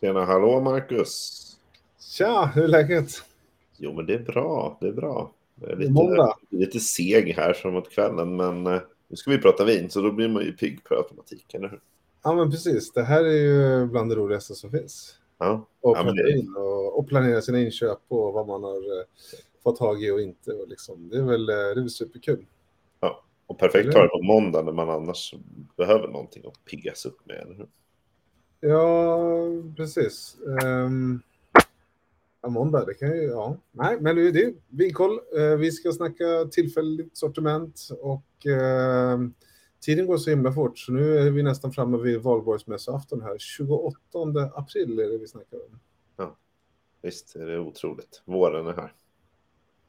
Tjena, hallå Marcus! Tja, hur är läget? Jo, men det är bra, det är bra. Jag är Det är lite, lite seg här framåt kvällen, men eh, nu ska vi prata vin, så då blir man ju pigg per automatik, eller hur? Ja, men precis. Det här är ju bland det roligaste som finns. Ja, Och, Ja, det- och, och planera sina inköp och vad man har eh, fått tag i och inte. Och liksom, det, är väl, eh, det är väl superkul. och perfekt att ta det på måndag när man annars behöver någonting att piggas upp med, eller hur? Ja, precis. Um, ja, måndag, det kan ju... Ja. Nej, men det är det. Vinkoll. Eh, vi ska snacka tillfälligt sortiment och eh, tiden går så himla fort så nu är vi nästan framme vid valborgsmässoafton här. 28 april är det vi snackar om. Visst är det otroligt. Våren är här.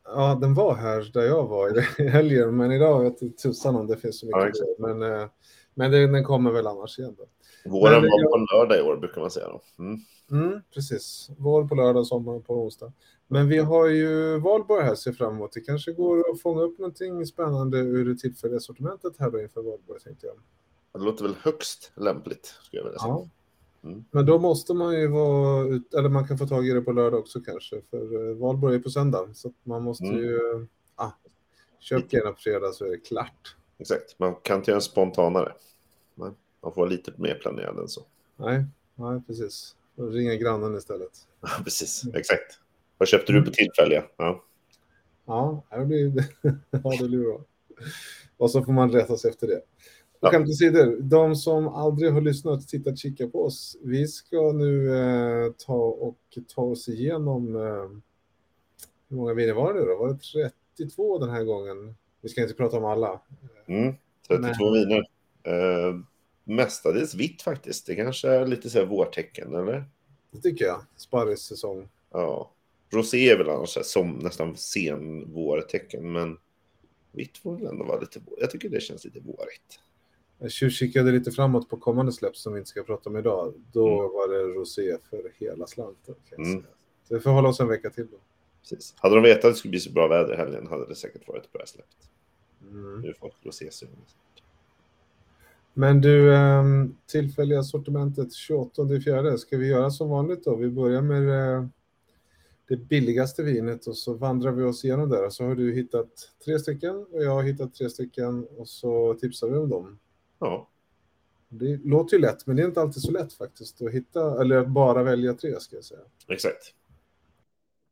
Ja, den var här där jag var i helgen, men idag vet tusan om det finns så Ja, mycket. exakt. men eh, men den kommer väl annars igen då. Våren Men det- var på lördag i år, brukar man säga. Då. Mm. Mm, precis. Vår på lördag, sommar på onsdag. Men vi har ju valborg här att se fram emot. Det kanske går att fånga upp någonting spännande ur det tillfälliga sortimentet här då inför valborg, tänkte jag. Det låter väl högst lämpligt, skulle jag vilja säga. Ja. Mm. Men då måste man ju vara ut, eller man kan få tag i det på lördag också kanske, för eh, valborg är på söndag. Så man måste Mm. ju, ah, köp grejerna på fredag så är det klart. Exakt, man kan inte göra en spontanare. Men man får vara lite mer planerad än så. Nej, nej precis. Får Ringa grannen istället. Ja, precis. Exakt. Vad köpte du på tillfälliga? Ja. Ja, det blir, ja, det blir bra. Och så får man rätta sig efter det. Ja. Skämt åsido, de som aldrig har lyssnat, tittat, kika på oss. Vi ska nu eh, ta och ta oss igenom, eh, hur många viner var det då? Var det 32 den här gången? Vi ska inte prata om alla. Mm. 32 viner. Eh, mestadels vitt faktiskt. Det kanske är lite så här vårtecken, eller? Det tycker jag. Sparrissäsong. Ja. Rosé är väl annars som nästan sen vårtecken, men vitt får väl ändå vara lite. Jag tycker det känns lite vårigt. Jag tjuvkikade lite framåt på kommande släpp som vi inte ska prata om idag. Då Mm. var det rosé för hela slanten. Kan Mm. Så vi får hålla oss en vecka till då. Precis. Hade de vetat att det skulle bli så bra väder i helgen hade det säkert varit ett bra släpp. Mm. Nu är folk rosésugen. Men du, ehm, tillfälliga sortimentet 28 fjärde. Ska vi göra som vanligt då? Vi börjar med eh, det billigaste vinet och så vandrar vi oss igenom där. Så har du hittat tre stycken och jag har hittat tre stycken och så tipsar vi om dem. Ja, Det låter ju lätt, men det är inte alltid så lätt faktiskt att hitta, eller att bara välja tre ska jag säga. exakt.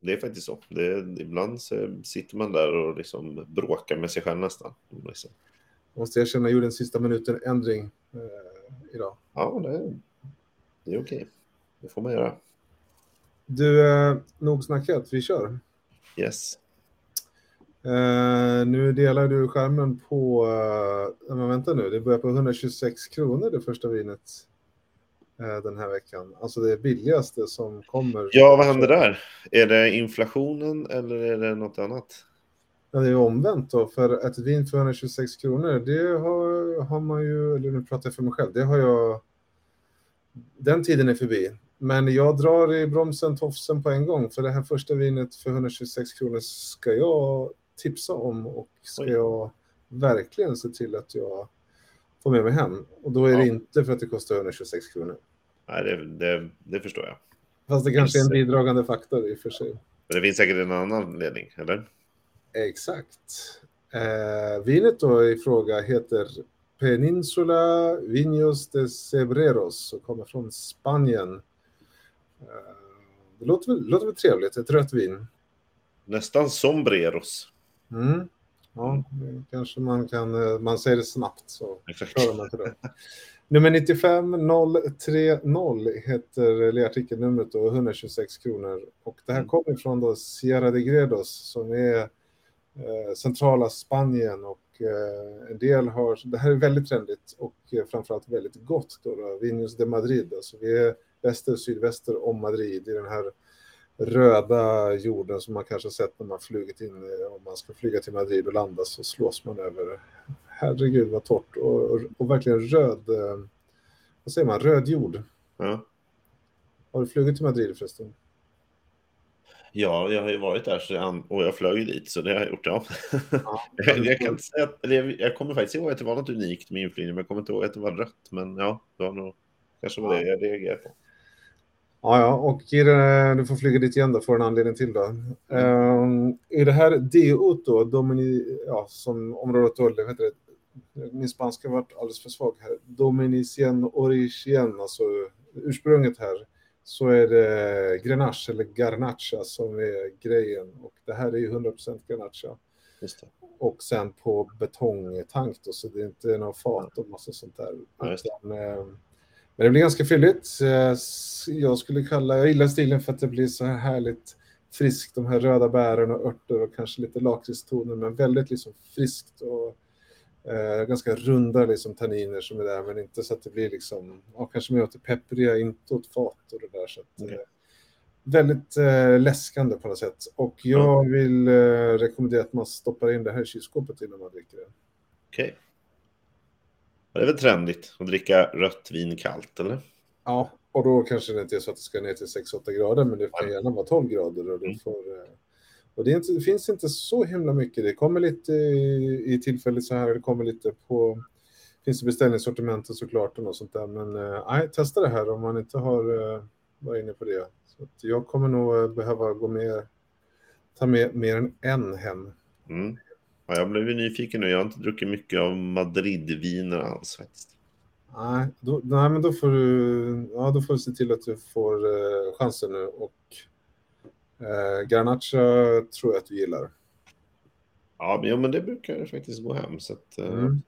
Det är faktiskt så. Det ibland så sitter man där och liksom bråkar med sig själv nästan. Liksom. Måste erkänna, jag gjorde en sista minuten ändring eh, idag. Ja, det är, det är okej. Det får man göra. Du, eh, nog snackat, vi kör. Yes. Eh, nu delar du skärmen på, uh, men vänta nu, det börjar på 126 kronor det första vinet eh, den här veckan. Alltså det billigaste som kommer. Ja, vad händer där? Är det inflationen eller är det något annat? Ja, det är omvänt då, för ett vin för 126 kronor, det har, har man ju, eller nu pratar jag för mig själv, det har jag, den tiden är förbi. Men jag drar i bromsen, tofsen på en gång, för det här första vinet för 126 kronor ska jag tipsa om och ska Oj. jag verkligen se till att jag får med mig hem. Och då är det Ja. inte för att det kostar 126 kronor. Nej, det, det, det förstår jag. Fast det kanske är en det. bidragande faktor i och för sig. Men det finns säkert en annan anledning, eller? Exakt. Eh, vinet då i fråga heter Peninsula Vinos de Cebreros och kommer från Spanien. Eh, det låter väl, låter väl trevligt, ett rött vin. Nästan sombreros. Mm. Ja, kanske man kan, eh, man säger det snabbt så klarar man inte det. Nummer 95030 heter det artikelnumret och 126 kronor. Och det här Mm. kommer från då Sierra de Gredos som är centrala Spanien och eh, en del har, det här är väldigt trendigt och eh, framförallt väldigt gott då, då Vinos de Madrid. Alltså vi är väster sydväster om Madrid i den här röda jorden som man kanske sett när man flugit in, eh, om man ska flyga till Madrid och landa så slås man över, herregud vad torrt och, och, och verkligen röd, eh, vad säger man, röd jord. Ja. Har du flugit till Madrid förresten? Ja, jag har ju varit där så jag, och jag flög dit, så det har jag gjort. Ja. Ja. jag, kan inte säga att, jag, jag kommer faktiskt ihåg att det var något unikt med inflygningen, men jag kommer inte ihåg att det var rött. Men ja, det var nog kanske var det jag reagerade på. Ja, ja, och det, du får flyga dit igen då, för en anledning till då. Um, I det här DO då, Domini, ja, som området då, heter det? Min spanska varit alldeles för svag här. Dominicien origin, alltså ursprunget här, så är det Grenache eller Garnacha som är grejen. Och det här är ju 100% Garnacha. Och sen på betongtank då, så det är inte någon fat och massa sånt där. Ja. Utan, eh, men det blir ganska fylligt. Eh, Jag skulle kalla, jag gillar stilen för att det blir så här härligt friskt, de här röda bären och örter och kanske lite lakritstoner, men väldigt liksom friskt och eh, ganska runda liksom tanniner som är där, men inte så att det blir liksom, ja, kanske mer åt det peppriga, inte åt fat och det där. Så att, Okej. eh, väldigt eh, läskande på något sätt. Och jag vill eh, rekommendera att man stoppar in det här i kylskåpet innan man dricker det. Okej. Det är väl trendigt att dricka rött vin kallt, eller? Ja, och då kanske det inte är så att det ska ner till 6-8 grader, men det kan gärna vara 12 grader. Och, det, Mm. får, eh, och det, inte, det finns inte så himla mycket. Det kommer lite i, i tillfället så här, det kommer lite på... Finns det beställningssortimentet såklart och något sånt där. Men eh, nej, testa det här om man inte har eh, varit inne på det. Så jag kommer nog eh, behöva gå med, ta med mer än en hem. Mm. Ja, jag blev nyfiken nu. Jag har inte druckit mycket av Madridviner alls faktiskt. Nej, då, nej, men då får du, ja, då får du se till att du får chansen nu. Och eh, Garnacha tror jag att du gillar. Ja, men, ja, men det brukar faktiskt gå hem. Så att, eh, Mm.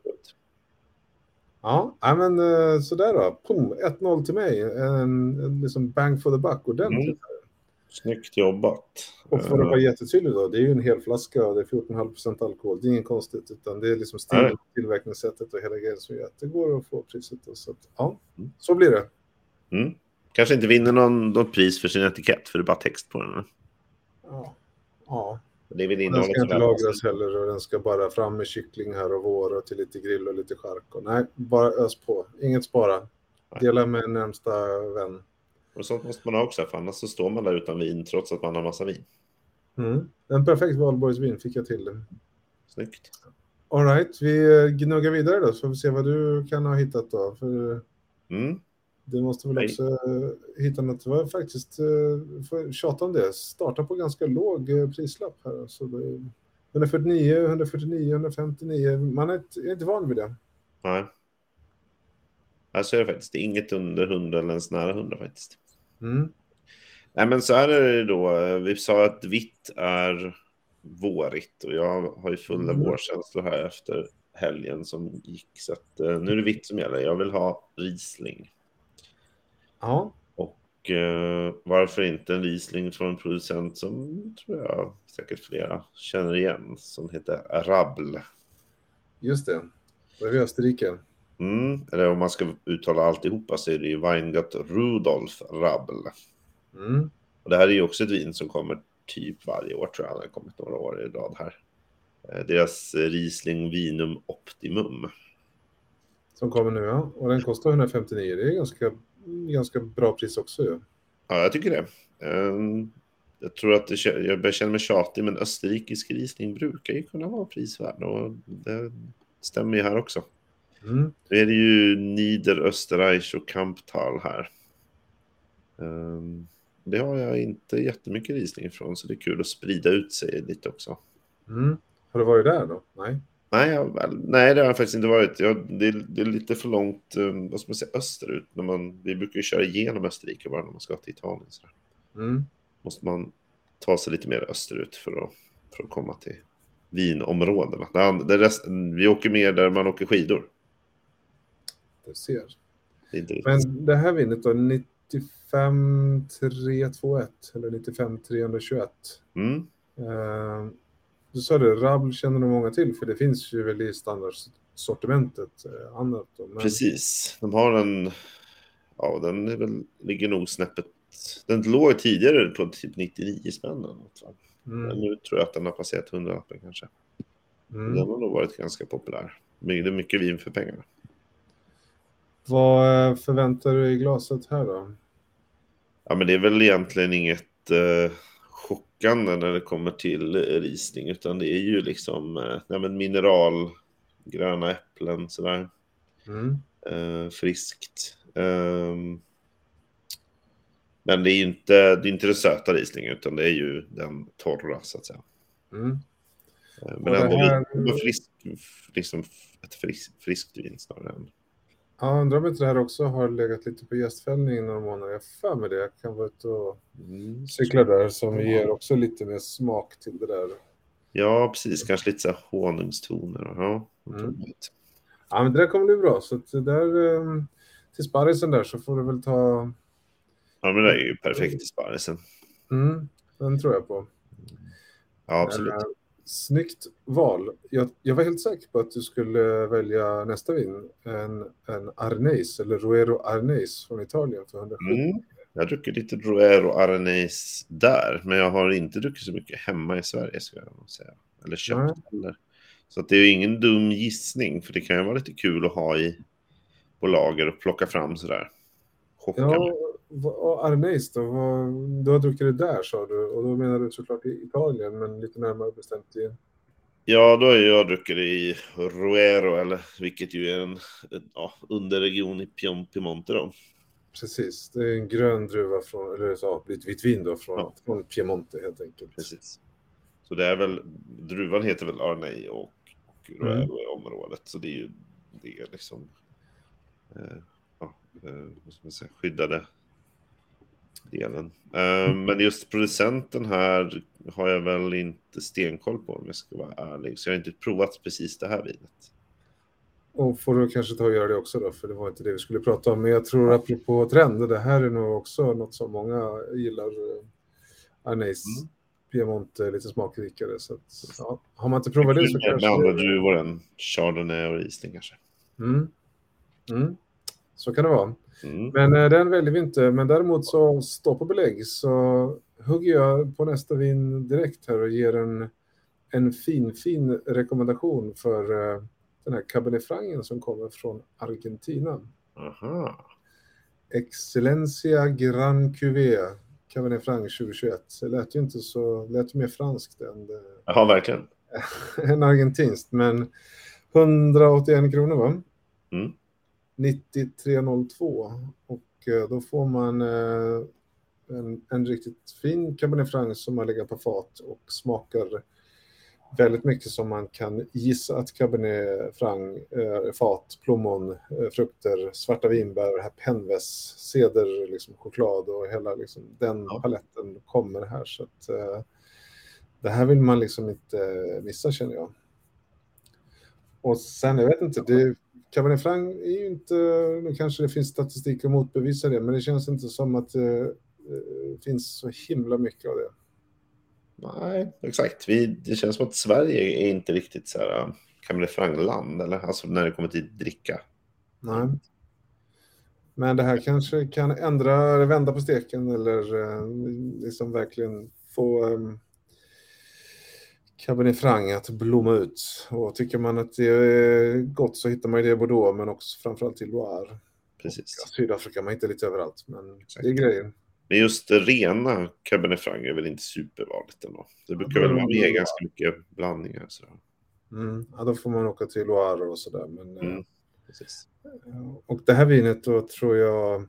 Ja, men eh, sådär då. Pum, 1-0 till mig. En, en liksom bang for the buck ordentligt. Mm. Snyggt jobbat. Och för att Eh, vara jättetydlig då, det är ju en hel flaska och det är 14,5% alkohol. Det är inget konstigt, utan det är liksom Nej. stil, tillverkningssättet och hela grejen som gör att det går att få priset. Då, så att, ja, Mm. så blir det. Mm. Kanske inte vinner någon, något pris för sin etikett, för det är bara text på den. Ja. ja. Det är väl Den ska inte lagras heller och den ska bara fram med kyckling här och vår och till lite grill och lite chark. Och nej, bara ös på. Inget spara. Dela med närmsta vän. Och sånt måste man ha också, för annars så står man där utan vin trots att man har massa vin. Mm. En perfekt valborgsvin fick jag till det. Snyggt. All right, vi gnuggar vidare då så får vi se vad du kan ha hittat då. För Mm. Du måste väl Nej. också eh, hitta något. Det var faktiskt, eh, för tjata om det, starta på ganska låg eh, prislapp här. Så det, 149, 149, 159. Man är inte, är inte van vid det. Nej. Här så är det faktiskt. Det inget under 100 eller ens nära 100 faktiskt. Mm. Nej, men så här är det då. Vi sa att vitt är vårigt och jag har ju fulla Mm. vårkänslor här efter helgen som gick. Så att, nu är det vitt som gäller. Jag vill ha Riesling. Ja, Och eh, varför inte en Riesling från en producent som tror jag säkert flera känner igen. Som heter Rabl. just det. Vi i Österrike. Mm, eller om man ska uttala alltihopa så är det ju Weingart Rudolf Rabl. Mm. Och det här är ju också ett vin som kommer typ varje år tror jag. Det har kommit några år i rad här. Eh, Deras Riesling Vinum Optimum. Som kommer nu, ja. Och den kostar 159. Det är ganska, ganska bra pris också ju. Ja, jag tycker det. Ehm, Jag tror att det, jag börjar känna mig tjatig, men österrikisk Riesling brukar ju kunna vara prisvärd. Och det stämmer ju här också. Mm. Nu är det ju Niederösterreich och Kamptal här. Ehm, Det har jag inte jättemycket Riesling ifrån, så det är kul att sprida ut sig lite också. Mm. Har du varit där då? Nej. Nej, jag, nej, det har jag faktiskt inte varit. Jag, det, är- det är lite för långt, eh, vad ska man säga, österut. När man, vi brukar ju köra igenom Österrike bara när man ska till Italien. Så där. Mm. Måste man ta sig lite mer österut för att, för att komma till vinområdena. And- det rest, vi åker mer där man åker skidor. Du ser. Det. Men det här vinet då, 95 321 eller 95 321. Mm, Eh, du sa det, Rabl känner nog många till för det finns ju väl i standardsortimentet eh, annat. Då, men, Precis. De har en, ja den är väl, ligger nog snäppet, den låg tidigare på typ 99 spänn. eller något, va? Men Mm, nu tror jag att den har passerat 100 kanske. mm. Den har nog varit ganska populär. Det är mycket vin för pengarna. Vad eh, förväntar du i glaset här då? Ja, men det är väl egentligen inget eh, chockande när det kommer till eh, Riesling, utan det är ju liksom eh, nej, men mineral, gröna äpplen, sådär. Mm. Eh, friskt. Ehm, Men det är ju inte, det är inte den söta Rieslingen utan det är ju den torra så att säga. Mm. Eh, Men det ändå här- frisk, liksom ett frisk, friskt vin snarare än... Ja, undrar om inte det här också har legat lite på gästfällning i några månader. Jag för mig det. Jag kan vara ute och Mm. cykla där som ger också lite mer smak till det där. Ja, precis. Kanske lite så här honungstoner. Ja, Mm. Ja, men det där kommer bli bra. Så att det där, eh, till sparrisen där så får du väl ta... ja men det är ju perfekt i sparrisen. Mm, den tror jag på. Ja, absolut. Snyggt val. Jag, jag var helt säker på att du skulle välja nästa vin. En, en Arneis, eller Roero Arneis från Italien för 170. Mm. Jag har druckit lite Roero Aranais där, men jag har inte druckit så mycket hemma i Sverige, ska jag nog säga. Eller köpt Nej. heller. Så det är ju ingen dum gissning, för det kan ju vara lite kul att ha i på lager och plocka fram sådär. Chocka Ja, Arneis då? Vad, du har druckit det där sa du. Och då menar du såklart i Italien, men lite närmare bestämt i... Ja, då har jag druckit i Roero, eller vilket ju är en, en ja, underregion i Piemonte då. Precis, det är en grön druva från, eller så, ett vitt vin då från, Ja. från Piemonte helt enkelt. Precis. Så det är väl, druvan heter väl Arnei och, och Mm. Roero i området. Så det är ju det är liksom eh, ja, eh, vad ska man säga, skyddade delen. Eh, men just producenten här har jag väl inte stenkoll på om jag ska vara ärlig. Så jag har inte provat precis det här vinet. Och får du kanske ta och göra det också då, för det var inte det vi skulle prata om. Men jag tror apropå trend, det här är nog också något som många gillar. eh, Arneis, Mm. Piemonte, lite smakrikare. Så att, ja, har man inte provat det så Med kanske... andra druvor än Chardonnay och Riesling kanske. Mm. Mm. Så kan det vara. Mm. Men eh, den väljer vi inte. Men däremot så, stå på belägg, så hugger jag på nästa vin direkt här och ger en, en fin, fin rekommendation för eh, den här Cabernet Franc som kommer från Argentina. Aha. Excellencia Gran Cuvée, Cabernet Franc 2021. Det lät ju inte så, lät ju mer franskt än, eh, Ja, verkligen. än argentinskt. Men 181 kronor va? Mm. 9302 och eh, då får man eh, en, en riktigt fin Cabernet Franc som har legat på fat och smakar väldigt mycket som man kan gissa att Cabernet Franc är fat, plommon, eh, frukter, svarta vinbär, här penves, ceder, liksom choklad och hela liksom, den paletten kommer här. Så att, eh, det här vill man liksom inte missa känner jag. Och sen, jag vet inte, det, Cabernet Franc är ju inte, nu kanske det finns statistik att motbevisa det, men det känns inte som att det eh, finns så himla mycket av det. Nej, exakt. Vi, det känns som att Sverige är inte riktigt så här Cabernet Franc-land, eller? Alltså när det kommer till dricka. Nej. Men det här kanske kan ändra, vända på steken eller eh, liksom verkligen få um, Cabernet Franc att blomma ut. Och tycker man att det är gott så hittar man det i Bordeaux, men också framförallt i Loire. Precis. Ja, Sydafrika, man hittar lite överallt, men Exakt. det är grejen. Men just rena Cabernet Franc är väl inte supervanligt ändå. Det brukar väl vara med ganska mycket blandningar. Så. Mm. Ja, då får man åka till Loire och sådär. Men, eh, Mm. Precis. Och det här vinet då tror jag,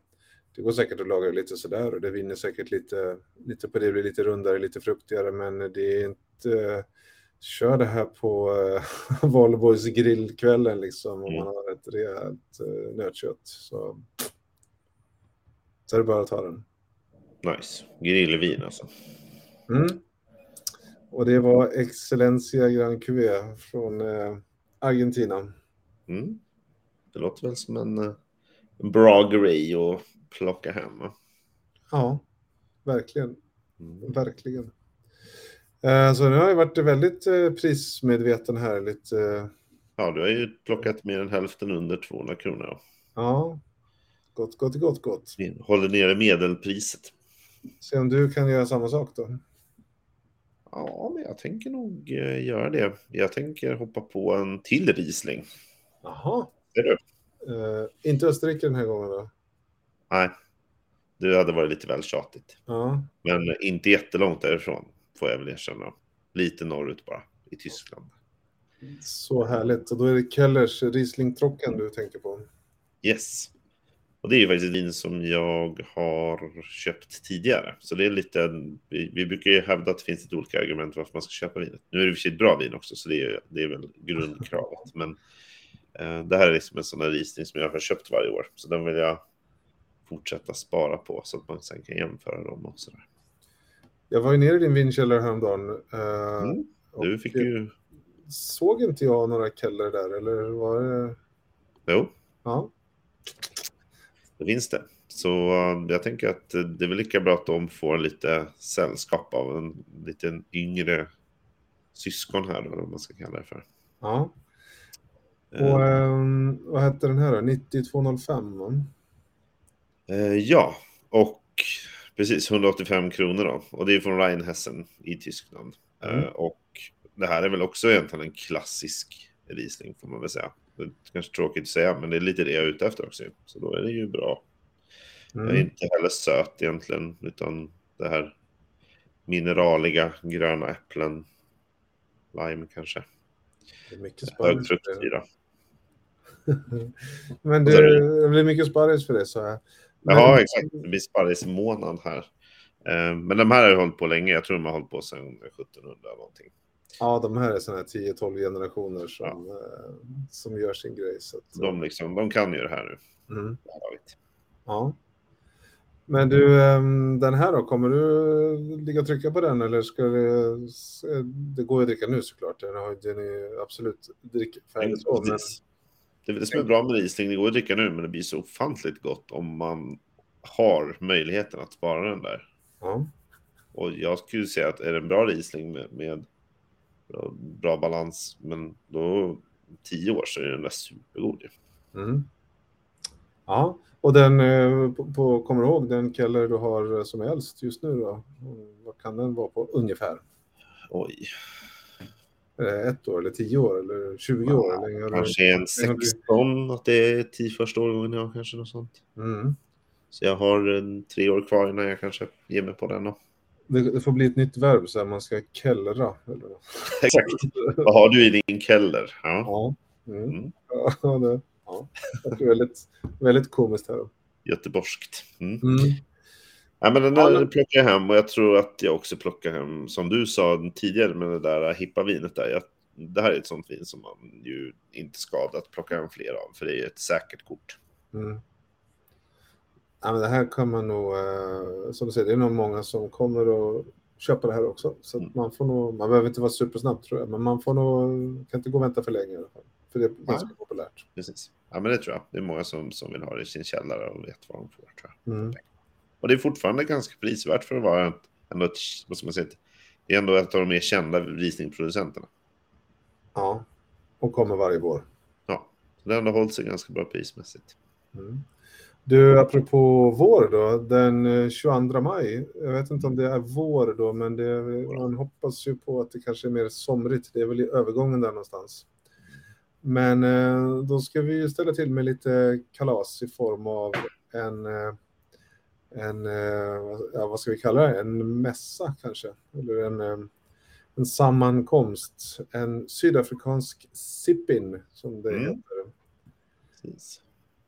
det går säkert att laga lite sådär och det vinner säkert lite, lite på det, blir lite rundare, lite fruktigare, men det är inte, kör det här på Valborgs grillkvällen liksom om Mm. man har ett rejält uh, nötkött. Så, så är det bara att ta den. Nice. Grillvin alltså. Mm. Och det var Excellencia Gran Cuvée från eh, Argentina. Mm. Det låter väl som en, eh, en bra grej att plocka hem. va? Ja, verkligen. Mm. Verkligen. Eh, Så nu har jag varit väldigt eh, prismedveten här. Lite, eh, Ja, du har ju plockat mer än hälften under 200 kronor. ja, gott, gott, gott, gott. Håller nere medelpriset. Se om du kan göra samma sak då. Ja, men jag tänker nog göra det. Jag tänker hoppa på en till Riesling. Jaha. Är du? Eh, inte Österrike den här gången då? Nej, det hade varit lite väl tjatigt. Ja, Men inte jättelångt därifrån, får jag väl erkänna. Lite norrut bara, i Tyskland. så härligt. Och då är det Kellers Riesling Trocken du tänker på. Yes. Och det är ju faktiskt ett vin som jag har köpt tidigare. Så det är lite, vi, vi brukar ju hävda att det finns ett olika argument varför man ska köpa vinet. Nu är det i och för sig ett bra vin också, så det är, det är väl grundkravet. Men eh, det här är liksom en sån här risning som jag har köpt varje år. Så den vill jag fortsätta spara på så att man sen kan jämföra dem och sådär. Jag var ju nere i din vinkällare häromdagen. Eh, Mm. Du fick ju... Såg inte jag några keller där, eller var det... Jo, Ja, det finns det. Så eh, jag tänker att eh, det är väl lika bra att de får lite sällskap av en liten yngre syskon här, då, vad man ska kalla det för. ja. Eh, Och ehm, vad hette den här då? 9205? Eh, ja, och precis 185 kronor då. Och det är från Rheinhessen i Tyskland. Mm. Eh, och det här är väl också egentligen en klassisk Riesling får man väl säga. Det är kanske tråkigt att säga, men det är lite det jag är ute efter också. Så då är det ju bra. Jag är Mm. inte heller söt egentligen, utan det här mineraliga gröna äpplen. Lime kanske. Det är mycket sparris. det. Men det, det blir mycket sparris för det, så här. Men- Ja, exakt. Det blir sparrismånad här. Eh, Men de här har hållit på länge. Jag tror de har hållit på sedan 1700 någonting. Ja, de här är sådana här 10-12 generationer som, eh, som gör sin grej. Så att, De, liksom, de kan ju det här nu. mm. Ja. Men du, ehm, den här då, kommer du ligga och trycka på den eller ska det... Det går ju att dricka nu såklart, den, har, den är ju absolut drickfärdig. Men. Det är det som är bra med Riesling. Det går att dricka nu, men det blir så ofantligt gott om man har möjligheten att spara den där. ja. Och jag skulle säga att är det en bra Riesling med, med bra, bra balans, men då tio år så är den där supergod. Mm. Ja, och den, eh, på, på, kommer du ihåg den Keller du har som är äldst just nu då? Vad kan den vara på ungefär? Oj, ett år eller tio år eller 20 år? Eller, eller, kanske en 16, att det är tio första årgången jag kanske något sånt. mm. Så jag har tre år kvar innan jag kanske ger mig på den. Då. det, det får bli ett nytt verb, så här, man ska kellra. Eller? Exakt. Vad har du i din keller? Ja. Ja. Mm. Mm. Ja, det, ja. Väldigt, väldigt komiskt här. Göteborgskt. Mm. Ja, men den Ja, där men- plockar jag hem och jag tror att jag också plockar hem, som du sa tidigare med det där hippa vinet där. Jag, det här är ett sånt vin som man ju inte skadar att plocka hem fler av, för det är ett säkert kort. Mm. Ja, men det här man nog, eh, som du säger, det är nog många som kommer att köpa det här också. Så Mm. man får nog, man behöver inte vara supersnabb tror jag, men man får nog, kan inte gå och vänta för länge i alla fall. För det är ganska populärt. Precis. Ja, men det tror jag. Det är många som, som vill ha det i sin källare och vet vad de får. Tror jag. Mm. Och det är fortfarande ganska prisvärt för att vara ändå ett, vad ska man säga, det är ändå ett av de mer kända risningproducenterna. Ja, och kommer varje vår. Ja, så det har ändå hållit sig ganska bra prismässigt. Mm. Du, apropå vår då, den eh, 22 maj, jag vet inte om det är vår då, men det, man hoppas ju på att det kanske är mer somrigt, det är väl i övergången där någonstans. Men eh, då ska vi ställa till med lite kalas i form av en, eh, en eh, ja, vad ska vi kalla det, en mässa kanske, eller en, eh, en sammankomst, en sydafrikansk sippin som det Mm. heter. Precis.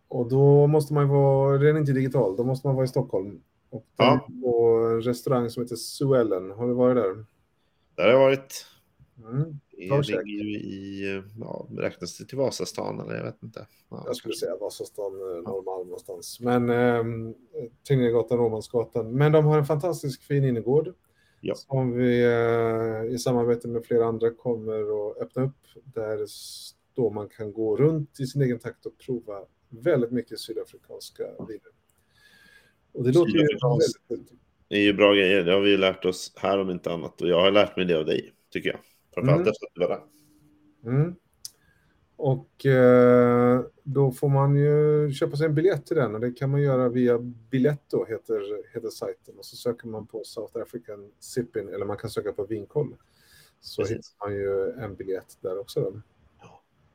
Och då måste man vara, den är inte digital, då måste man vara i Stockholm. Och Ja. på en restaurang som heter Suellen. Har du varit där? Där har jag varit. Mm. Det ligger ju i, ja, räknas det till Vasastan eller jag vet inte. Ja, Jag skulle säga Vasastan, eh, Norrmalm någonstans. Men eh, Tegnérgatan, Råmansgatan. Men de har en fantastisk fin innergård. Ja. Som vi eh, i samarbete med flera andra kommer att öppna upp. Där då man kan gå runt i sin egen takt och prova väldigt mycket sydafrikanska viner. Och det låter ju väldigt. Det är ju bra grejer. Det har vi lärt oss här om inte annat. Och jag har lärt mig det av dig, tycker jag. Framförallt Mm. efter att du var där. Mm. Och eh, då får man ju köpa sig en biljett till den och det kan man göra via Biletto heter, heter sajten och så söker man på South African Sippin eller man kan söka på vinkoll. Så Precis. hittar man ju en biljett där också. Då.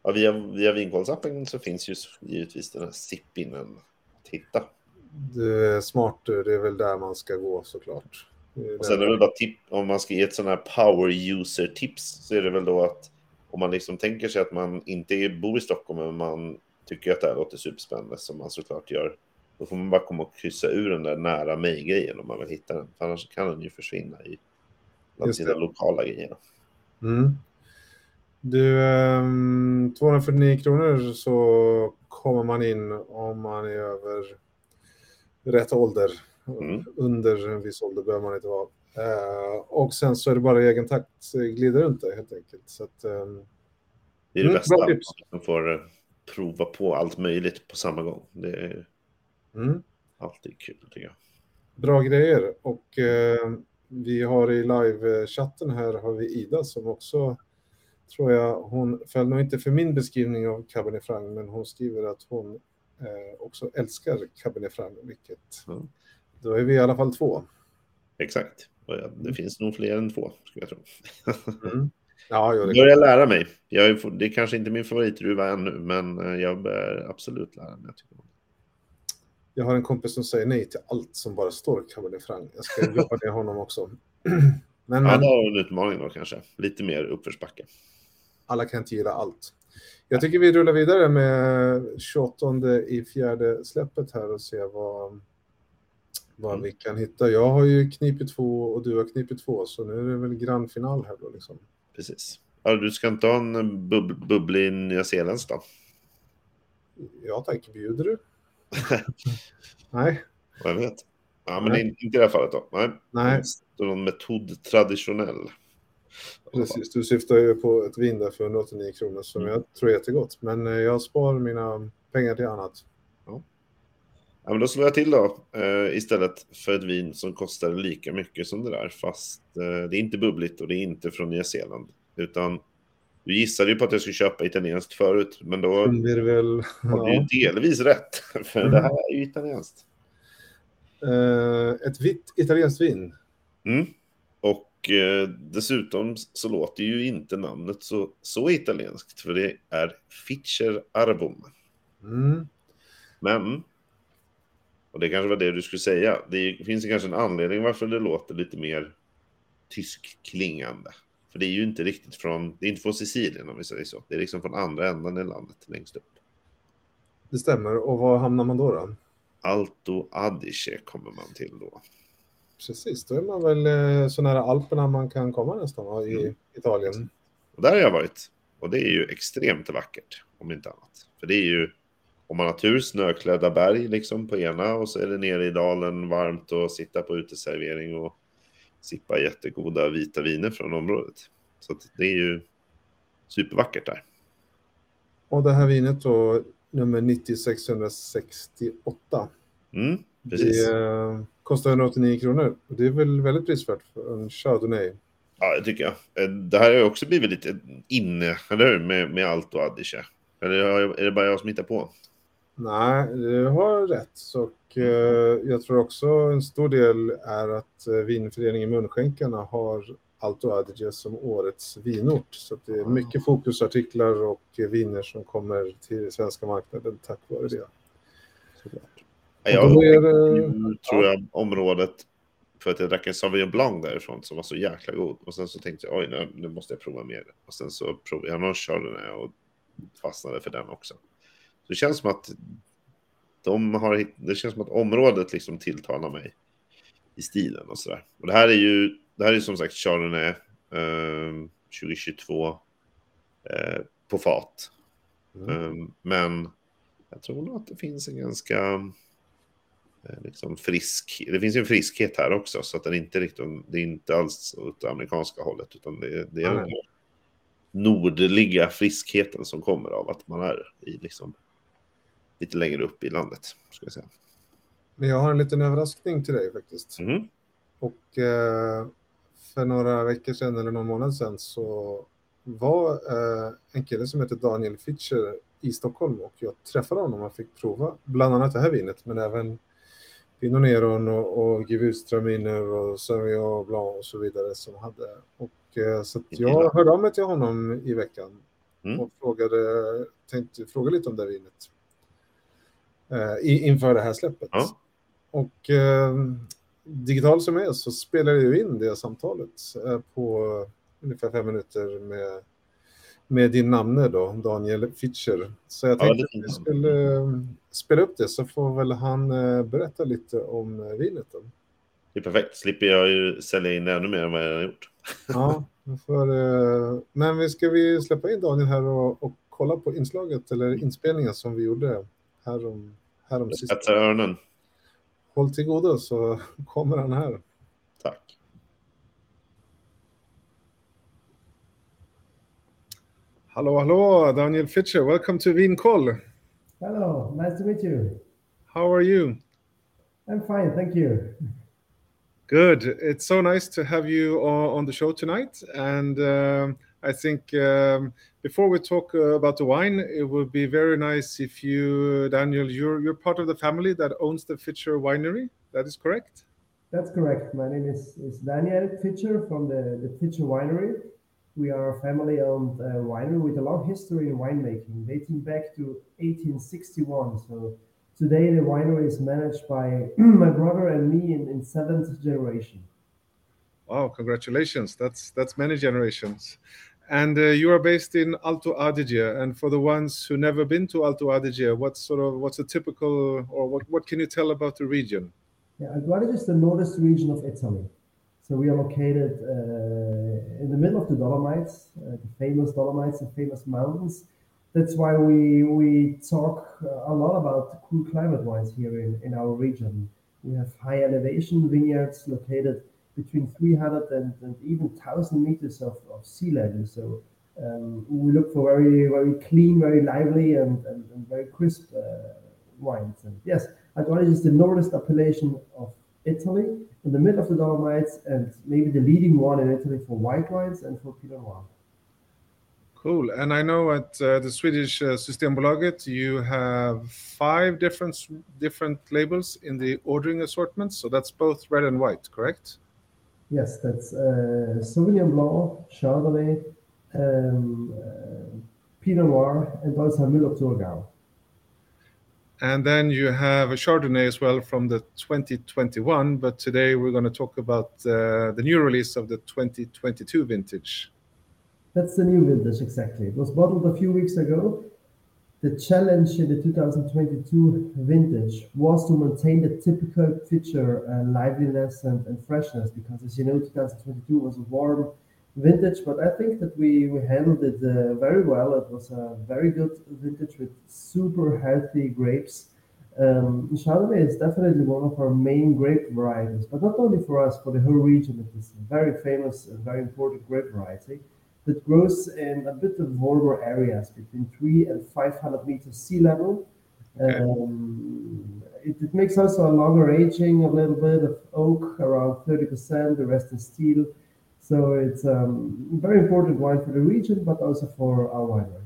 Ja, via, via Vinkolsappen så finns ju givetvis den här sippinen att hitta. Det är smart, det är väl där man ska gå såklart. Är Och sen är det väl bara tip, om man ska ge ett sån här power user tips så är det väl då att om man liksom tänker sig att man inte bor i Stockholm men man tycker att det här låter superspännande som man såklart gör. Då får man bara komma och kryssa ur den där nära mig-grejen om man vill hitta den. För annars kan den ju försvinna i bland sina lokala grejer. Mm. Du, ehm, 249 kronor så kommer man in om man är över rätt ålder. Mm. Under en viss ålder behöver man inte vara. Eh, och sen så är det bara i egen takt, eh, glida runt det helt enkelt. Så att, ehm, Det är det Mm, bästa. tips. Man får eh, prova på allt möjligt på samma gång. Det är mm. alltid kul tycker jag. Bra grejer. Och eh, vi har i live-chatten här har vi Ida som också tror jag, hon föll nog inte för min beskrivning av Cabernet Franc, men hon skriver att hon eh, också älskar Cabernet Franc, vilket Ja. Då är vi i alla fall två. Exakt. Det finns nog fler än två, skulle jag tro. Mm. Ja, jo, det börjar lära mig. Jag är, det är kanske inte min favoritdruva ännu, men eh, jag börjar absolut lära mig. Jag. Jag har en kompis som säger nej till allt som bara står Cabernet Franc. Jag ska jobba ner honom också. Men, men det har en utmaning då kanske. Lite mer uppförsbacke. alla kan inte gilla allt. Jag tycker vi rullar vidare med 28 i fjärde släppet här och ser vad, vad Mm. vi kan hitta. Jag har ju knipit två och du har knipit två, så nu är det väl grandfinal här då liksom. Precis. Ja, du ska inte ha en bub bubblig nyzeeländsk då? Ja tack, bjuder du? Nej, jag vet. Ja, men Nej. inte i det här fallet då. Nej. nej, någon metod traditionell. precis. Du syftar ju på ett vin där för 189 kronor som Mm. jag tror är jättegott. Men eh, jag spar mina pengar till annat. Ja, men då slår jag till då eh, istället för ett vin som kostar lika mycket som det där. Fast eh, det är inte bubbligt och det är inte från Nya Zeeland. Utan du gissade ju på att jag skulle köpa italienskt förut. Men då det väl... har du Ja. ju delvis rätt. För Mm. det här är ju italienskt. Eh, ett vitt italienskt vin. Mm. Och eh, dessutom så låter ju inte namnet så, så italienskt. För det är Fischer Arbum. Mm. Men, och det kanske var det du skulle säga, det finns kanske en anledning varför det låter lite mer tyskklingande. För det är ju inte riktigt från, det är inte från Sicilien om vi säger så. Det är liksom från andra änden i landet längst upp. Det stämmer. Och var hamnar man då? då? Alto Adige kommer man till då. Precis, då är man väl eh, så nära Alperna man kan komma nästan va, i Mm. Italien. Och där har jag varit. Och det är ju extremt vackert, om inte annat. För det är ju, om man har tur, snöklädda berg liksom på ena och så är det nere i dalen varmt och sitta på uteservering och sippa jättegoda vita viner från området. Så det är ju supervackert där. Och det här vinet då, nummer 9668. Mm, precis. Det eh, kostar 189 kronor. Och det är väl väldigt prisvärt för en Chardonnay. Ja, det tycker jag. Eh, Det här har ju också blivit lite inne, eller hur? Med, med allt och Adige. Eller är det bara jag som hittar på? Nej, du har rätt. Och, eh, jag tror också en stor del är att eh, vinföreningen Munskänkarna har Alto Adige som årets vinort. Så att det är mycket fokusartiklar och eh, viner som kommer till svenska marknaden tack vare det. Jag är tror jag, området för att jag drack en Sauvignon Blanc därifrån som var så jäkla god. Och sen så tänkte jag, oj, nu, nu måste jag prova mer. Och sen så provade jag någon Chardonnay och fastnade för den också. Så det känns som att de har, det känns som att området liksom tilltalar mig i stilen och sådär. Och det här är ju, det här är som sagt Chardonnay eh, 2022 eh, på fat. Mm. Um, men jag tror nog att det finns en ganska eh, liksom frisk, det finns ju en friskhet här också så att den inte riktigt, det är inte alls åt det amerikanska hållet utan det, det är den Nej. här nordliga friskheten som kommer av att man är i liksom lite längre upp i landet. Ska jag säga. Men jag har en liten överraskning till dig faktiskt. Mhm. Och eh, för några veckor sedan eller någon månad sedan så var eh, en kille som heter Daniel Fitcher i Stockholm och jag träffade honom och fick prova bland annat det här vinet men även Pinot Neron och, och Gewürztraminer och Sauvignon Blanc och så vidare som hade. Och, eh, så jag hörde av mig till honom i veckan Mm. och frågade, tänkte fråga lite om det här vinet eh, inför det här släppet. Ja. Och eh, digital som är så spelar jag in det samtalet eh, på ungefär fem minuter med med din namne då, Daniel Fitcher. Så jag Ja, tänkte att vi skulle eh, spela upp det så får väl han eh, berätta lite om eh, vinet. Då. Det är perfekt. Slipper jag ju sälja in ännu mer än vad jag redan gjort. Ja, eh, men vi ska vi släppa in Daniel här och, och kolla på inslaget eller inspelningen som vi gjorde härom, härom Jag sist. spetsar öronen. Håll till godo så kommer han här. Tack. Hallå, hallå, Daniel Fitcher. Welcome to Vinkoll. Hello, nice to meet you. How are you? I'm fine, thank you. Good. It's so nice to have you on the show tonight. And um, I think um, before we talk uh, about the wine, it would be very nice if you, Daniel, you're, you're part of the family that owns the Fitcher Winery. That is correct? That's correct. My name is, is Daniel Fitcher from the, the Fitcher Winery. We are a family owned uh, winery with a long history in winemaking, dating back to 1861. So today the winery is managed by my brother and me in, in seventh generation. Wow, congratulations. That's that's many generations. And uh, you are based in Alto Adige. And for the ones who never been to Alto Adige, what's sort of what's a typical or what, what can you tell about the region? Yeah, Adige is the northern region of Italy. So we are located uh, in the middle of the Dolomites, uh, the famous Dolomites, the famous mountains. That's why we we talk uh, a lot about cool climate wines here in, in our region. We have high elevation vineyards located between 300 and, and even 1,000 meters of, of sea level. So um, we look for very very clean, very lively, and, and, and very crisp uh, wines. And yes, Aguardice is the northern appellation of Italy, in the middle of the Dolomites, and maybe the leading one in Italy for white wines and for Pinot Noir. Cool. And I know at uh, the Swedish uh, Systembolaget you have five different different labels in the ordering assortment. So that's both red and white, correct? Yes, that's uh, Sauvignon Blanc, Chardonnay, um, uh, Pinot Noir, and also Müller Thurgau. And then you have a Chardonnay as well from the 2021. But today we're going to talk about uh, the new release of the 2022 vintage. That's the new vintage, exactly. It was bottled a few weeks ago. The challenge in the 2022 vintage was to maintain the typical feature uh, liveliness and, and freshness because, as you know, 2022 was a warm vintage, but I think that we, we handled it uh, very well. It was a very good vintage with super healthy grapes. Um, Chardonnay is definitely one of our main grape varieties, but not only for us, for the whole region. It is a very famous and very important grape variety that grows in a bit of warmer areas between three and 500 meters sea level. Okay. Um, it, it makes also a longer aging, a little bit of oak, around 30%, the rest is steel. So it's um, a very important wine for the region, but also for our winery.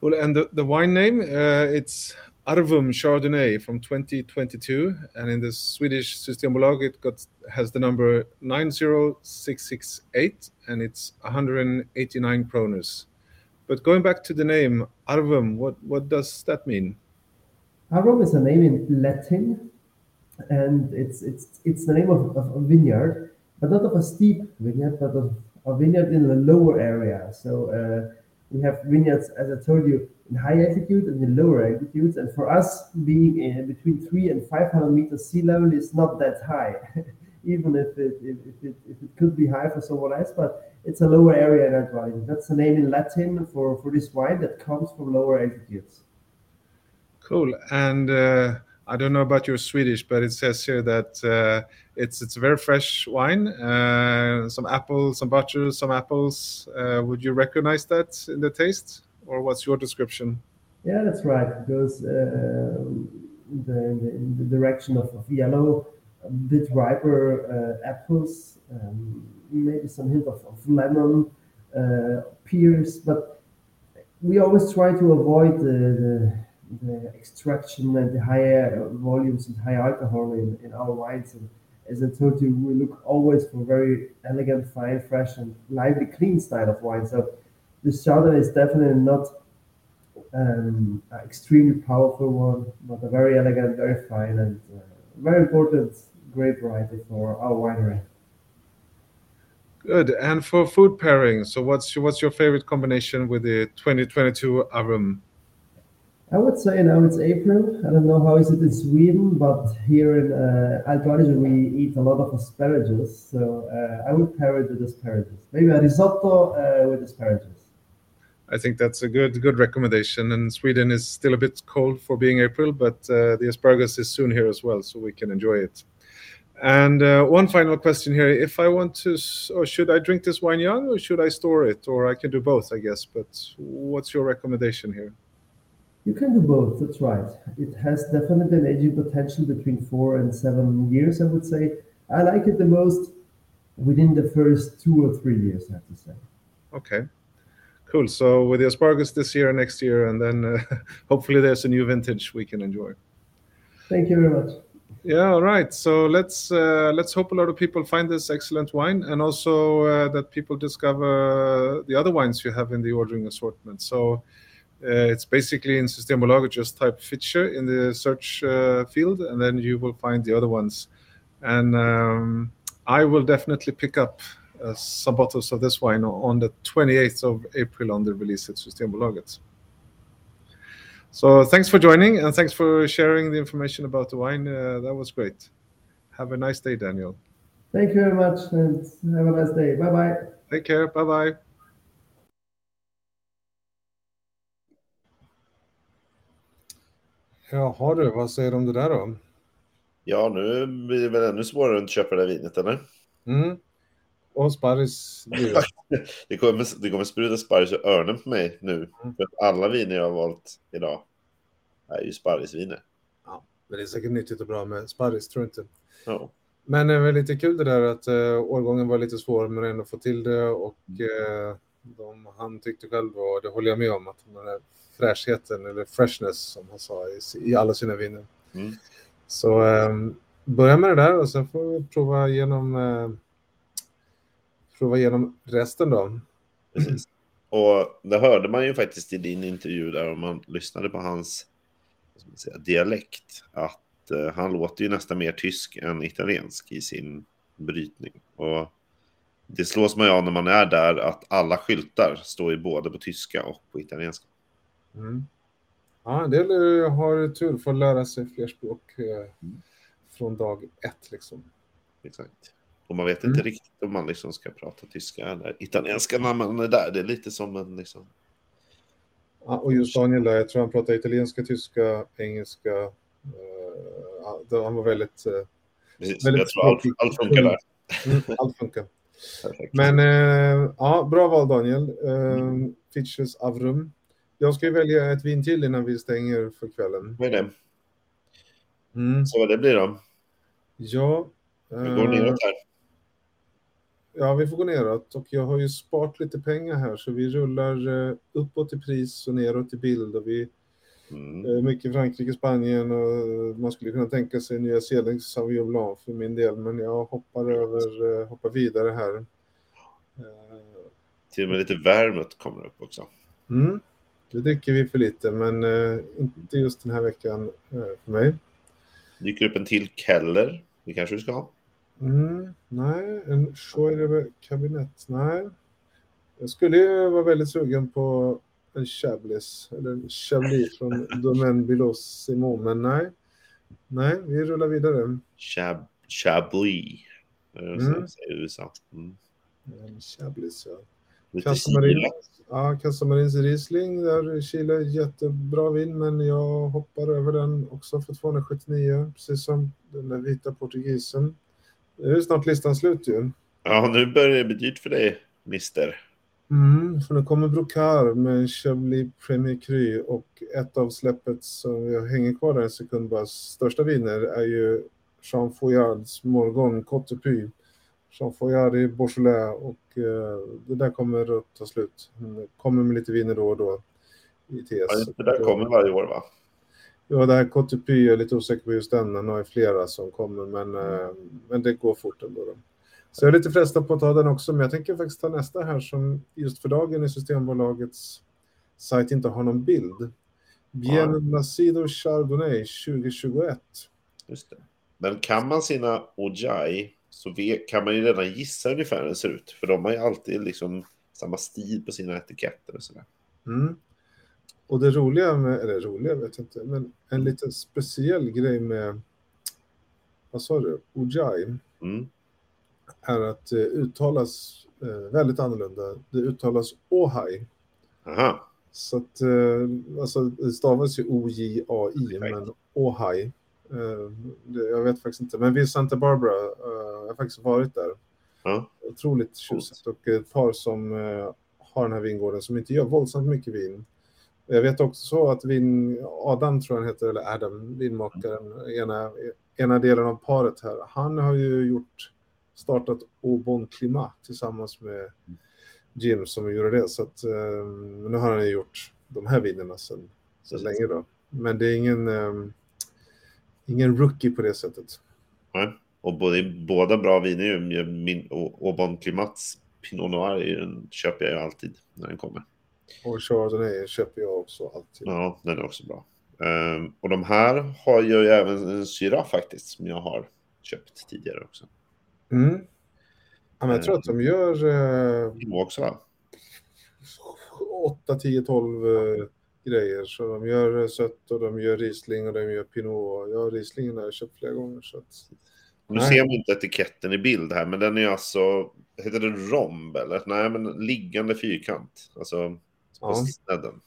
Well, and the, the wine name, uh, it's Arvum Chardonnay from 2022. And in the Swedish Systembolag, it got, has the number 90668 and it's 189 kroners. But going back to the name, Arvum, what, what does that mean? Arvum is a name in Latin, and it's it's it's the name of, of a vineyard, but not of a steep vineyard, but of a vineyard in the lower area. So uh, we have vineyards, as I told you, in high altitude and in lower altitudes. And for us, being in between three and five hundred meters sea level is not that high, even if it if, if it if it could be high for someone else, but it's a lower area in that. That's the name in Latin for for this wine that comes from lower altitudes. Cool. And uh, I don't know about your Swedish, but it says here that uh, it's it's a very fresh wine. Uh, some apples, some butter, some apples. Uh, would you recognize that in the taste, or what's your description? Yeah, that's right. Goes uh, in, the, the, the direction of, of yellow, a bit riper uh, apples, um, maybe some hint of, of lemon, uh, pears, but we always try to avoid the, the, the extraction and the higher volumes and high alcohol in, in our wines. And as I told you, we look always for very elegant, fine, fresh, and lively, clean style of wine. So this Chardonnay is definitely not um, an extremely powerful one, but a very elegant, very fine, and uh, very important grape variety for our winery. Good. And for food pairing, so what's your, what's your favorite combination with the 2022 Arum? I would say now it's April. I don't know how is it in Sweden, but here in uh, Algarve we eat a lot of asparagus. So uh, I would pair it with asparagus. Maybe a risotto uh, with asparagus. I think that's a good good recommendation. And Sweden is still a bit cold for being April, but uh, the asparagus is soon here as well, so we can enjoy it. And uh, one final question here: If I want to, or should I drink this wine young, or should I store it, or I can do both, I guess. But what's your recommendation here? You can do both. That's right. It has definitely an aging potential between four and seven years. I would say. I like it the most within the first two or three years. I have to say. Okay, cool. So with the asparagus this year and next year, and then uh, hopefully there's a new vintage we can enjoy. Thank you very much. Yeah, all right. So let's uh, let's hope a lot of people find this excellent wine, and also uh, that people discover the other wines you have in the ordering assortment. So it's basically in Systembolaget, just type Fischer in the search uh, field, and then you will find the other ones. And um, I will definitely pick up uh, some bottles of this wine on the 28th of April on the release at Systembolaget. So thanks for joining and thanks for sharing the information about the wine. Uh, that was great. Have a nice day, Daniel. Thank you very much, and have a nice day. Bye bye. Take care. Bye bye. Jaha du, vad säger du om det där då? Ja, nu blir det väl ännu svårare att köpa det här vinet, eller? Mm. Och sparris. Det kommer, det kommer spruta sparris och örnen på mig nu. För att alla viner jag har valt idag är ju sparrisviner. Ja, men det är säkert nyttigt och bra med sparris, tror jag inte. Ja. Men det är väl lite kul det där att uh, årgången var lite svår men ändå få till det och uh, de, han tyckte själv och det håller jag med om att där fräschheten eller freshness som han sa i, i alla sina viner. Mm. Så um, börja med det där och sen får vi prova igenom uh, prova igenom resten då. Precis. Och det hörde man ju faktiskt i din intervju där om man lyssnade på hans säga, dialekt. Att eh, han låter ju nästan mer tysk än italiensk i sin brytning. Och det slås man ju av när man är där att alla skyltar står ju både på tyska och på italienska. Mm. Ja, en del eh, har tur för att lära sig fler språk eh, från dag ett liksom. Exakt. Och man vet inte Mm. riktigt om man liksom ska prata tyska eller italienska när man är där. Det är lite som en liksom... Ja, och just Daniel jag tror han pratar italienska, tyska, engelska. Det- han var väldigt... Precis. Väldigt Jag tror allt, allt funkar där. mm, allt funkar. Men eh, ja, bra val Daniel. Eh, Fitches Avrum. Jag ska ju välja ett vin till innan vi stänger för kvällen. Vad är det? Mm. Så vad det blir då? Ja. Vi går eh, neråt här. Ja, vi får gå neråt och jag har ju sparat lite pengar här så vi rullar eh, uppåt i pris och neråt i bild och vi Mm. eh, mycket Frankrike, Spanien och man skulle kunna tänka sig Nya Zeeland Sauvignon Blanc för min del men jag hoppar över, hoppar vidare här. Till och med lite vermouth kommer upp också. Mm, det dricker vi för lite men eh, inte just den här veckan eh, för mig. Dyker upp en till Keller. Det kanske du ska ha. Mm, nej, en Scheurer kabinett. Nej. Jag skulle ju vara väldigt sugen på en Chablis, eller en Chablis från Domaine Bilos Simon, men nej. Nej, vi rullar vidare. Chab Chablis. Mm. USA. Mm. En Chablis, ja. Lite Casamarin, sila. Ja, Casamarins Riesling, där Chile jättebra vin, men jag hoppar över den också för 279, precis som den där vita portugisen. Nu är snart listan slut ju. Ja, nu börjar det bli dyrt för dig, mister. Mm, för nu kommer Brocard med Chablis Premier Cru och ett av släppet som jag hänger kvar där en sekund bara, största viner är ju Jean Foyards Morgon Cote Jean Foyard i Beaujolais och eh, det där kommer att ta slut. Det kommer med lite viner då och då i TS. Ja, det där kommer varje år, va? Ja, det här jag är lite osäker på just den. Den har ju flera som kommer, men, eh, men det går fort ändå. Då. Så jag är lite frestad på att ta den också, men jag tänker faktiskt ta nästa här som just för dagen i Systembolagets sajt inte har någon bild. Bien Nacido Chardonnay 2021. Just det. Men kan man sina Ojai så kan man ju redan gissa ungefär hur den ser ut. För de har ju alltid liksom samma stil på sina etiketter och sådär. Mm. Och det roliga med, eller roliga vet jag inte, men en liten speciell grej med, vad sa du, Ojai, Mm. är att det uttalas eh, väldigt annorlunda. Det uttalas Ohai. Aha, Så att, eh, alltså det stavas ju O-J-A-I, men Ohai. Eh, jag vet faktiskt inte, men vid Santa Barbara, eh, jag har faktiskt varit där. ja, Otroligt tjusigt och ett par som eh, har den här vingården som inte gör våldsamt mycket vin. Jag vet också så att vin, Adam tror jag han heter, eller Adam, vinmakaren, ena, ena delen av paret här, han har ju gjort, startat Au Bon Climat tillsammans med Jim som gjorde det. Så att, nu har han ju gjort de här vinerna sedan länge då. Men det är ingen, ingen rookie på det sättet. nej. Och både, båda bra viner ju. Min, och, och Bon Climats Pinot Noir den köper jag ju alltid när den kommer. Och Chardonnay köper jag också alltid. Ja, den är också bra. Ehm, och de här har ju även en syra faktiskt som jag har köpt tidigare också. Mm. Ja, men jag tror att de gör eh, Pinot också va? 8, 10, 12 eh, grejer. Så de gör sött och de gör Riesling och de gör Pinot. Ja, Rieslingen har jag köpt flera gånger. Så att, Nu Nej. ser man inte etiketten i bild här, men den är alltså, heter det romb eller? Nej, men liggande fyrkant. Alltså på Ja. snedden.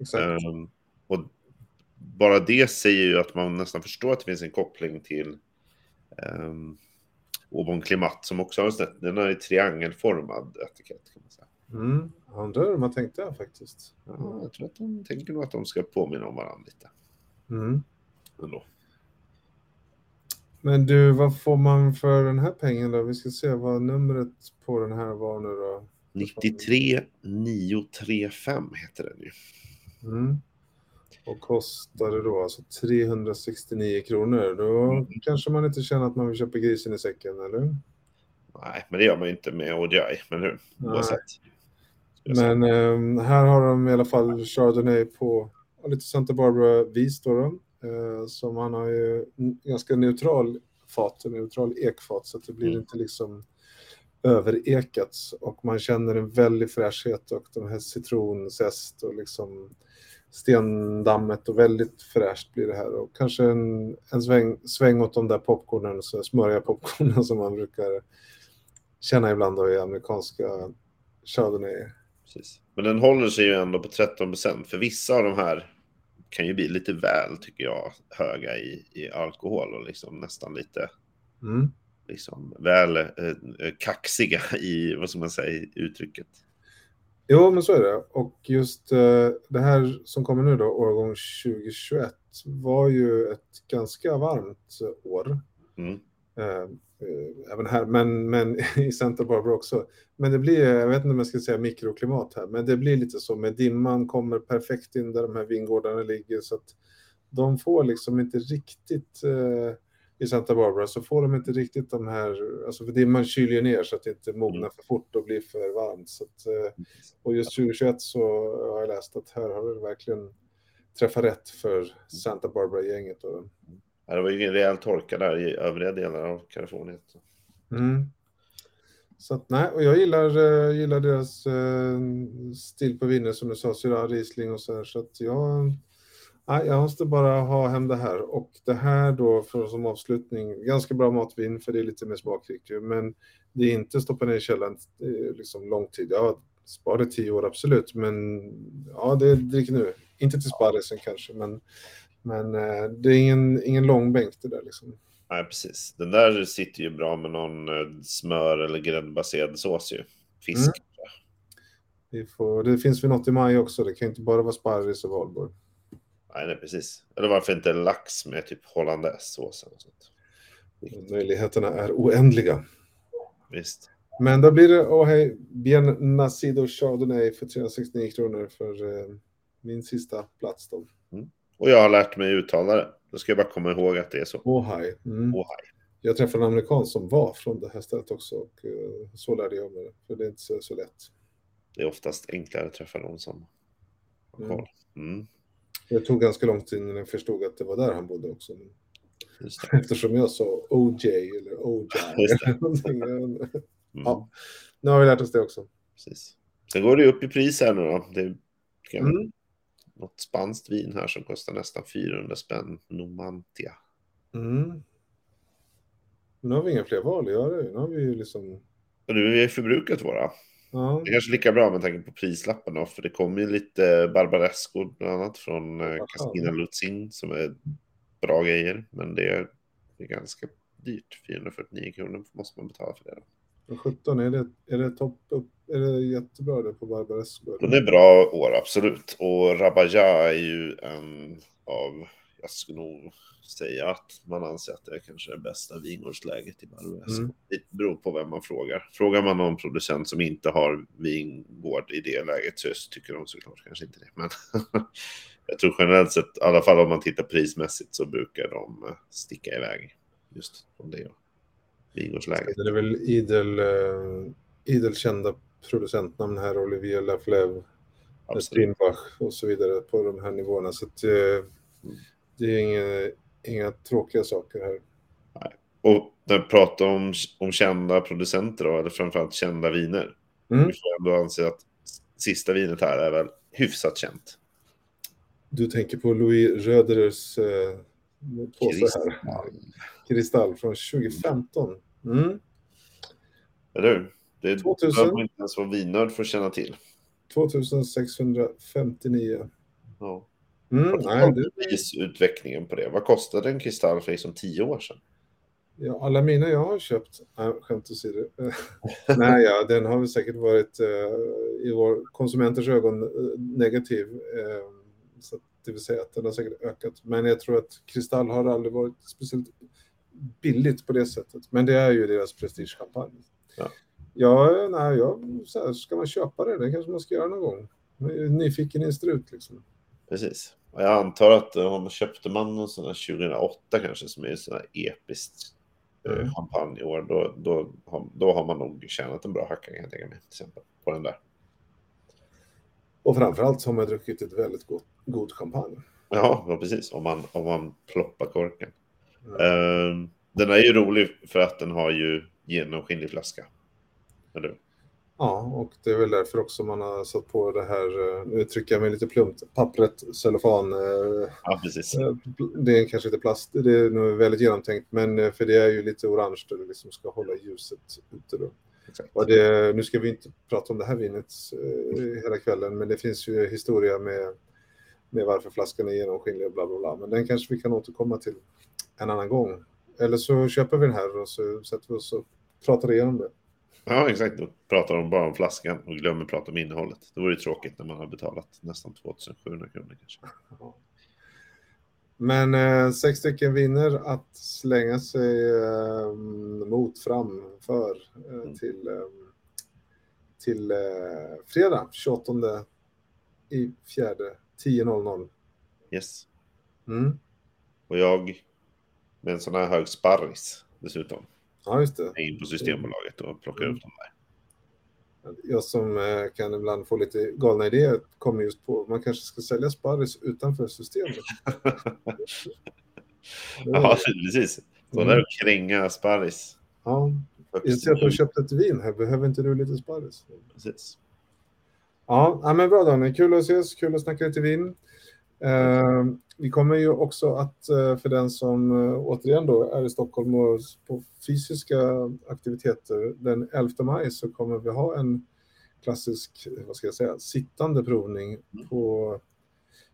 exakt. Ehm, och bara det säger ju att man nästan förstår att det finns en koppling till um, Aubon Klimat som också har en snett, den ju triangelformad etikett kan man säga. Mm. Undrar hur man tänkte här faktiskt. Ja, jag tror att de tänker nog att de ska påminna om varandra lite. Mm. Ändå. Men du, vad får man för den här pengen då? Vi ska se vad numret på den här var nu då. 93 935 heter den ju. Mm. Och kostade då alltså 369 kronor. Då Mm. kanske man inte känner att man vill köpa grisen i säcken, eller? Nej, men det gör man ju inte med Ojai, men nu, Nej. oavsett. Säga. Men ehm, här har de i alla fall Chardonnay på lite Santa Barbara vis då. då eh, som han har ju ganska neutral fat, neutral ekfat så att det blir Mm. inte liksom överekat och man känner en väldig fräschhet och de här citronzest och liksom stendammet och väldigt fräscht blir det här och kanske en, en sväng, sväng åt de där popcornen, så smöriga popcornen som man brukar känna ibland då i amerikanska Chardonnay. Precis. Men den håller sig ju ändå på 13 procent. För vissa av de här kan ju bli lite väl, tycker jag, höga i, i alkohol och liksom nästan lite Mm. liksom, väl eh, eh, kaxiga i, vad ska man säga, i uttrycket. Jo, men så är det. Och just eh, det här som kommer nu då, årgång 2021, var ju ett ganska varmt år. Mm. Eh, även här, men, men i Santa Barbara också. Men det blir, jag vet inte om jag ska säga mikroklimat här, men det blir lite så med dimman kommer perfekt in där de här vingårdarna ligger så att de får liksom inte riktigt eh, i Santa Barbara så får de inte riktigt de här, alltså för dimman kyler ju ner så att det inte mognar för fort och blir för varmt. Så att, eh, och just 2021 så har jag läst att här har det verkligen träffat rätt för Santa Barbara-gänget. då. Ja, Det var ju en rejäl torka där i övriga delar av Kalifornien. Mm. Så att, nej, och jag gillar, eh, gillar deras eh, stil på viner som du sa, Syrah, Riesling och så här. Så att jag, nej, jag måste bara ha hem det här. Och det här då för som avslutning, ganska bra matvin för det är lite mer smakrikt ju. Men det är inte stoppa ner i källaren eh, liksom lång tid. Jag sparade tio år absolut, men ja, det dricker nu. Inte till sparrisen kanske, men, men eh, det är ingen, ingen lång bänk det där liksom. Nej, precis. Den där sitter ju bra med någon eh, smör eller gräddbaserad sås ju. Fisk. Mm. Vi får, det finns väl något i maj också, det kan inte bara vara sparris och valborg. Nej, nej, precis. Eller varför inte lax med typ hollandaisesås eller sånt. Möjligheterna är oändliga. Visst. Men då blir det, åh hej, Bien Nacido Chardonnay för 369 kronor för eh, min sista plats då. Och jag har lärt mig uttala det. Då ska jag bara komma ihåg att det är så. Ohai. Mm. Ohai. Jag träffade en amerikan som var från det här stället också och eh, så lärde jag mig det. För det är inte så, så lätt. Det är oftast enklare att träffa någon som har Mm. koll. Mm. Det tog ganska lång tid innan jag förstod att det var där han bodde också. Eftersom jag sa OJ eller OJ. Mm, Ja. Nu har vi lärt oss det också. precis. Sen går det upp i pris här nu då. Det kan- Mm. Något spanskt vin här som kostar nästan 400 spänn. Nomantia. Mm. Nu har vi inga fler val att göra. Nu har vi ju liksom... Och nu har vi förbrukat våra. Ja, Det är kanske lika bra med tanke på prislappen då, för det kommer ju lite Barbaresco bland annat från eh, Jaha. Castina Luzin som är bra grejer, men det är, det är ganska dyrt. 449 kronor måste man betala för det. Då. och 17, är det, är det topp upp? Är det jättebra det på Barbaresco? Den är bra år, absolut. Och Rabaja är ju en av, jag skulle nog säga att man anser att det är kanske det bästa vingårdsläget i Barbaresco. Mm. Det beror på vem man frågar. Frågar man någon producent som inte har vingård i det läget så tycker de såklart kanske inte det. Men jag tror generellt sett, i alla fall om man tittar prismässigt, så brukar de eh, sticka iväg just från det vingårdsläget. Det är väl idel, uh, idel kända producentnamn här, Olivier Laflève, Absolut. Strinbach och så vidare på de här nivåerna. Så att, eh, det är inga, inga tråkiga saker här. Och när vi pratar om, om kända producenter då, eller framförallt kända viner, Mm. vi får ändå anse att sista vinet här är väl hyfsat känt. Du tänker på Louis Röderers eh, påse här. Kristall. Kristall från 2015. Mm. Eller hur? Det är 2000. behöver man inte ens vara vinnörd för att känna till. 2659. Ja. Mm, nej, det, Prisutvecklingen på det. Vad kostade en kristall för liksom tio år sedan? ja, alla mina jag har köpt, nej, skämt åsido. nej, ja, den har väl säkert varit eh, i vår konsumenters ögon eh, negativ. Eh, så att det vill säga att den har säkert ökat. Men jag tror att Kristall har aldrig varit speciellt billigt på det sättet. Men det är ju deras prestigekampanj. Ja. Ja, nej, jag, så här, ska man köpa det? Det kanske man ska göra någon gång. Nyfiken i en strut liksom. Precis. Och jag antar att eh, om köpte man någon sån här 2008 kanske som är sån här episkt eh, Mm. champagneår, då, då, då har man nog tjänat en bra hacka kan jag tänka mig. Till exempel, på den där. Och framförallt så har man druckit ett väldigt gott, god champagne. Ja, precis. Om man, om man ploppar korken. Mm. Ehm, den är ju rolig för att den har ju genomskinlig flaska. Eller? Ja, och det är väl därför också man har satt på det här, eh, nu trycker jag mig lite plumpt, pappret, cellofan. eh, Ja, precis. eh, Det är kanske inte plast, det är nog väldigt genomtänkt, men för det är ju lite orange där det liksom ska hålla ljuset ute då. Det, nu ska vi inte prata om det här vinet hela kvällen, men det finns ju historia med, med varför flaskan är genomskinlig och bla bla bla. Men den kanske vi kan återkomma till en annan gång. Eller så köper vi den här och så sätter vi oss och pratar igenom det. Ja, exakt. Då pratar de bara om flaskan och glömmer prata om innehållet. Det vore ju tråkigt när man har betalat nästan 2700 kronor kanske. Men eh, sex stycken vinner att slänga sig eh, mot framför eh, Mm. till, eh, till eh, fredag 28 i fjärde 10.00. Yes. Mm. Och jag med en sån här hög sparris dessutom. Ja, just det. in på Systembolaget och plockar upp dem där. Jag som eh, kan ibland få lite galna idéer kommer just på man kanske ska sälja sparris utanför systemet. Ja, precis. Så Mm. där och kränga sparris. Ja, jag ser att du har köpt ett vin här. Behöver inte du lite sparris? Precis. Ja, ja men bra Daniel. Kul att ses, kul att snacka lite vin. Eh, vi kommer ju också att, eh, för den som eh, återigen då är i Stockholm och på fysiska aktiviteter, den 11 maj så kommer vi ha en klassisk, vad ska jag säga, sittande provning på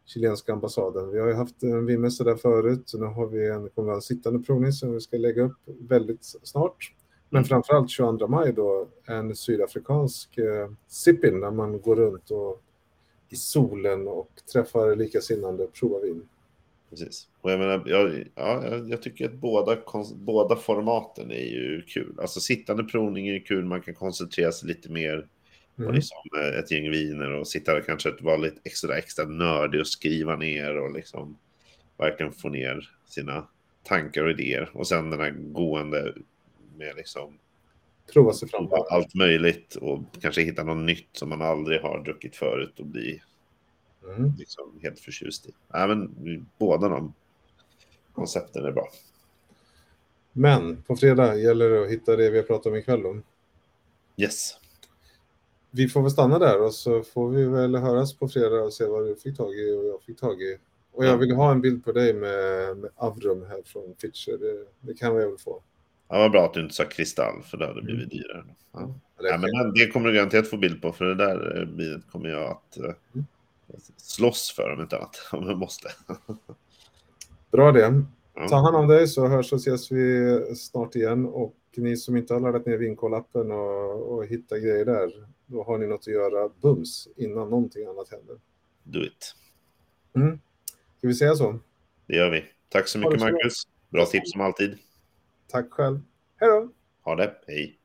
chilenska ambassaden. Vi har ju haft en vinmässa där förut, så nu har vi en, kommer en sittande provning som vi ska lägga upp väldigt snart. Men Mm. framförallt 22 maj då en sydafrikansk eh, sippin där man går runt och i solen och träffar likasinnande provar vin. Precis. Och jag menar, jag, ja, jag- tycker att båda, båda formaten är ju kul. Alltså sittande provning är kul, man kan koncentrera sig lite mer på Mm. liksom, eh, ett gäng viner och sitta där kanske vara lite extra, extra nördig och skriva ner och liksom verkligen få ner sina tankar och idéer. Och sen den här gående med liksom Prova sig fram. allt möjligt och kanske hitta något nytt som man aldrig har druckit förut och bli Mm. liksom helt förtjust i. Ja, men båda de koncepten är bra. Men på fredag gäller det att hitta det vi har pratat om ikväll då. Yes. Vi får väl stanna där och så får vi väl höras på fredag och se vad du fick tag i och jag fick tag i. Och jag Ja. vill ha en bild på dig med, med Avrum här från Fitcher. Det, det kan vi väl få. Ja, vad bra att du inte sa kristall, för det hade blivit dyrare. Ja. Det Ja, men det kommer du garanterat få bild på, för det där eh, bilen kommer jag att eh, Mm. Slåss för om inte annat, om jag måste. Bra det. Ta hand om dig så hörs och ses vi snart igen. Och ni som inte har laddat ner Vinkoll-appen och, och hittat grejer där, då har ni något att göra bums innan någonting annat händer. Do it. Mm. Ska vi säga så? Det gör vi. Tack så mycket. Marcus. Bra tips som alltid. Tack själv. Hej då! Ha det. Hej.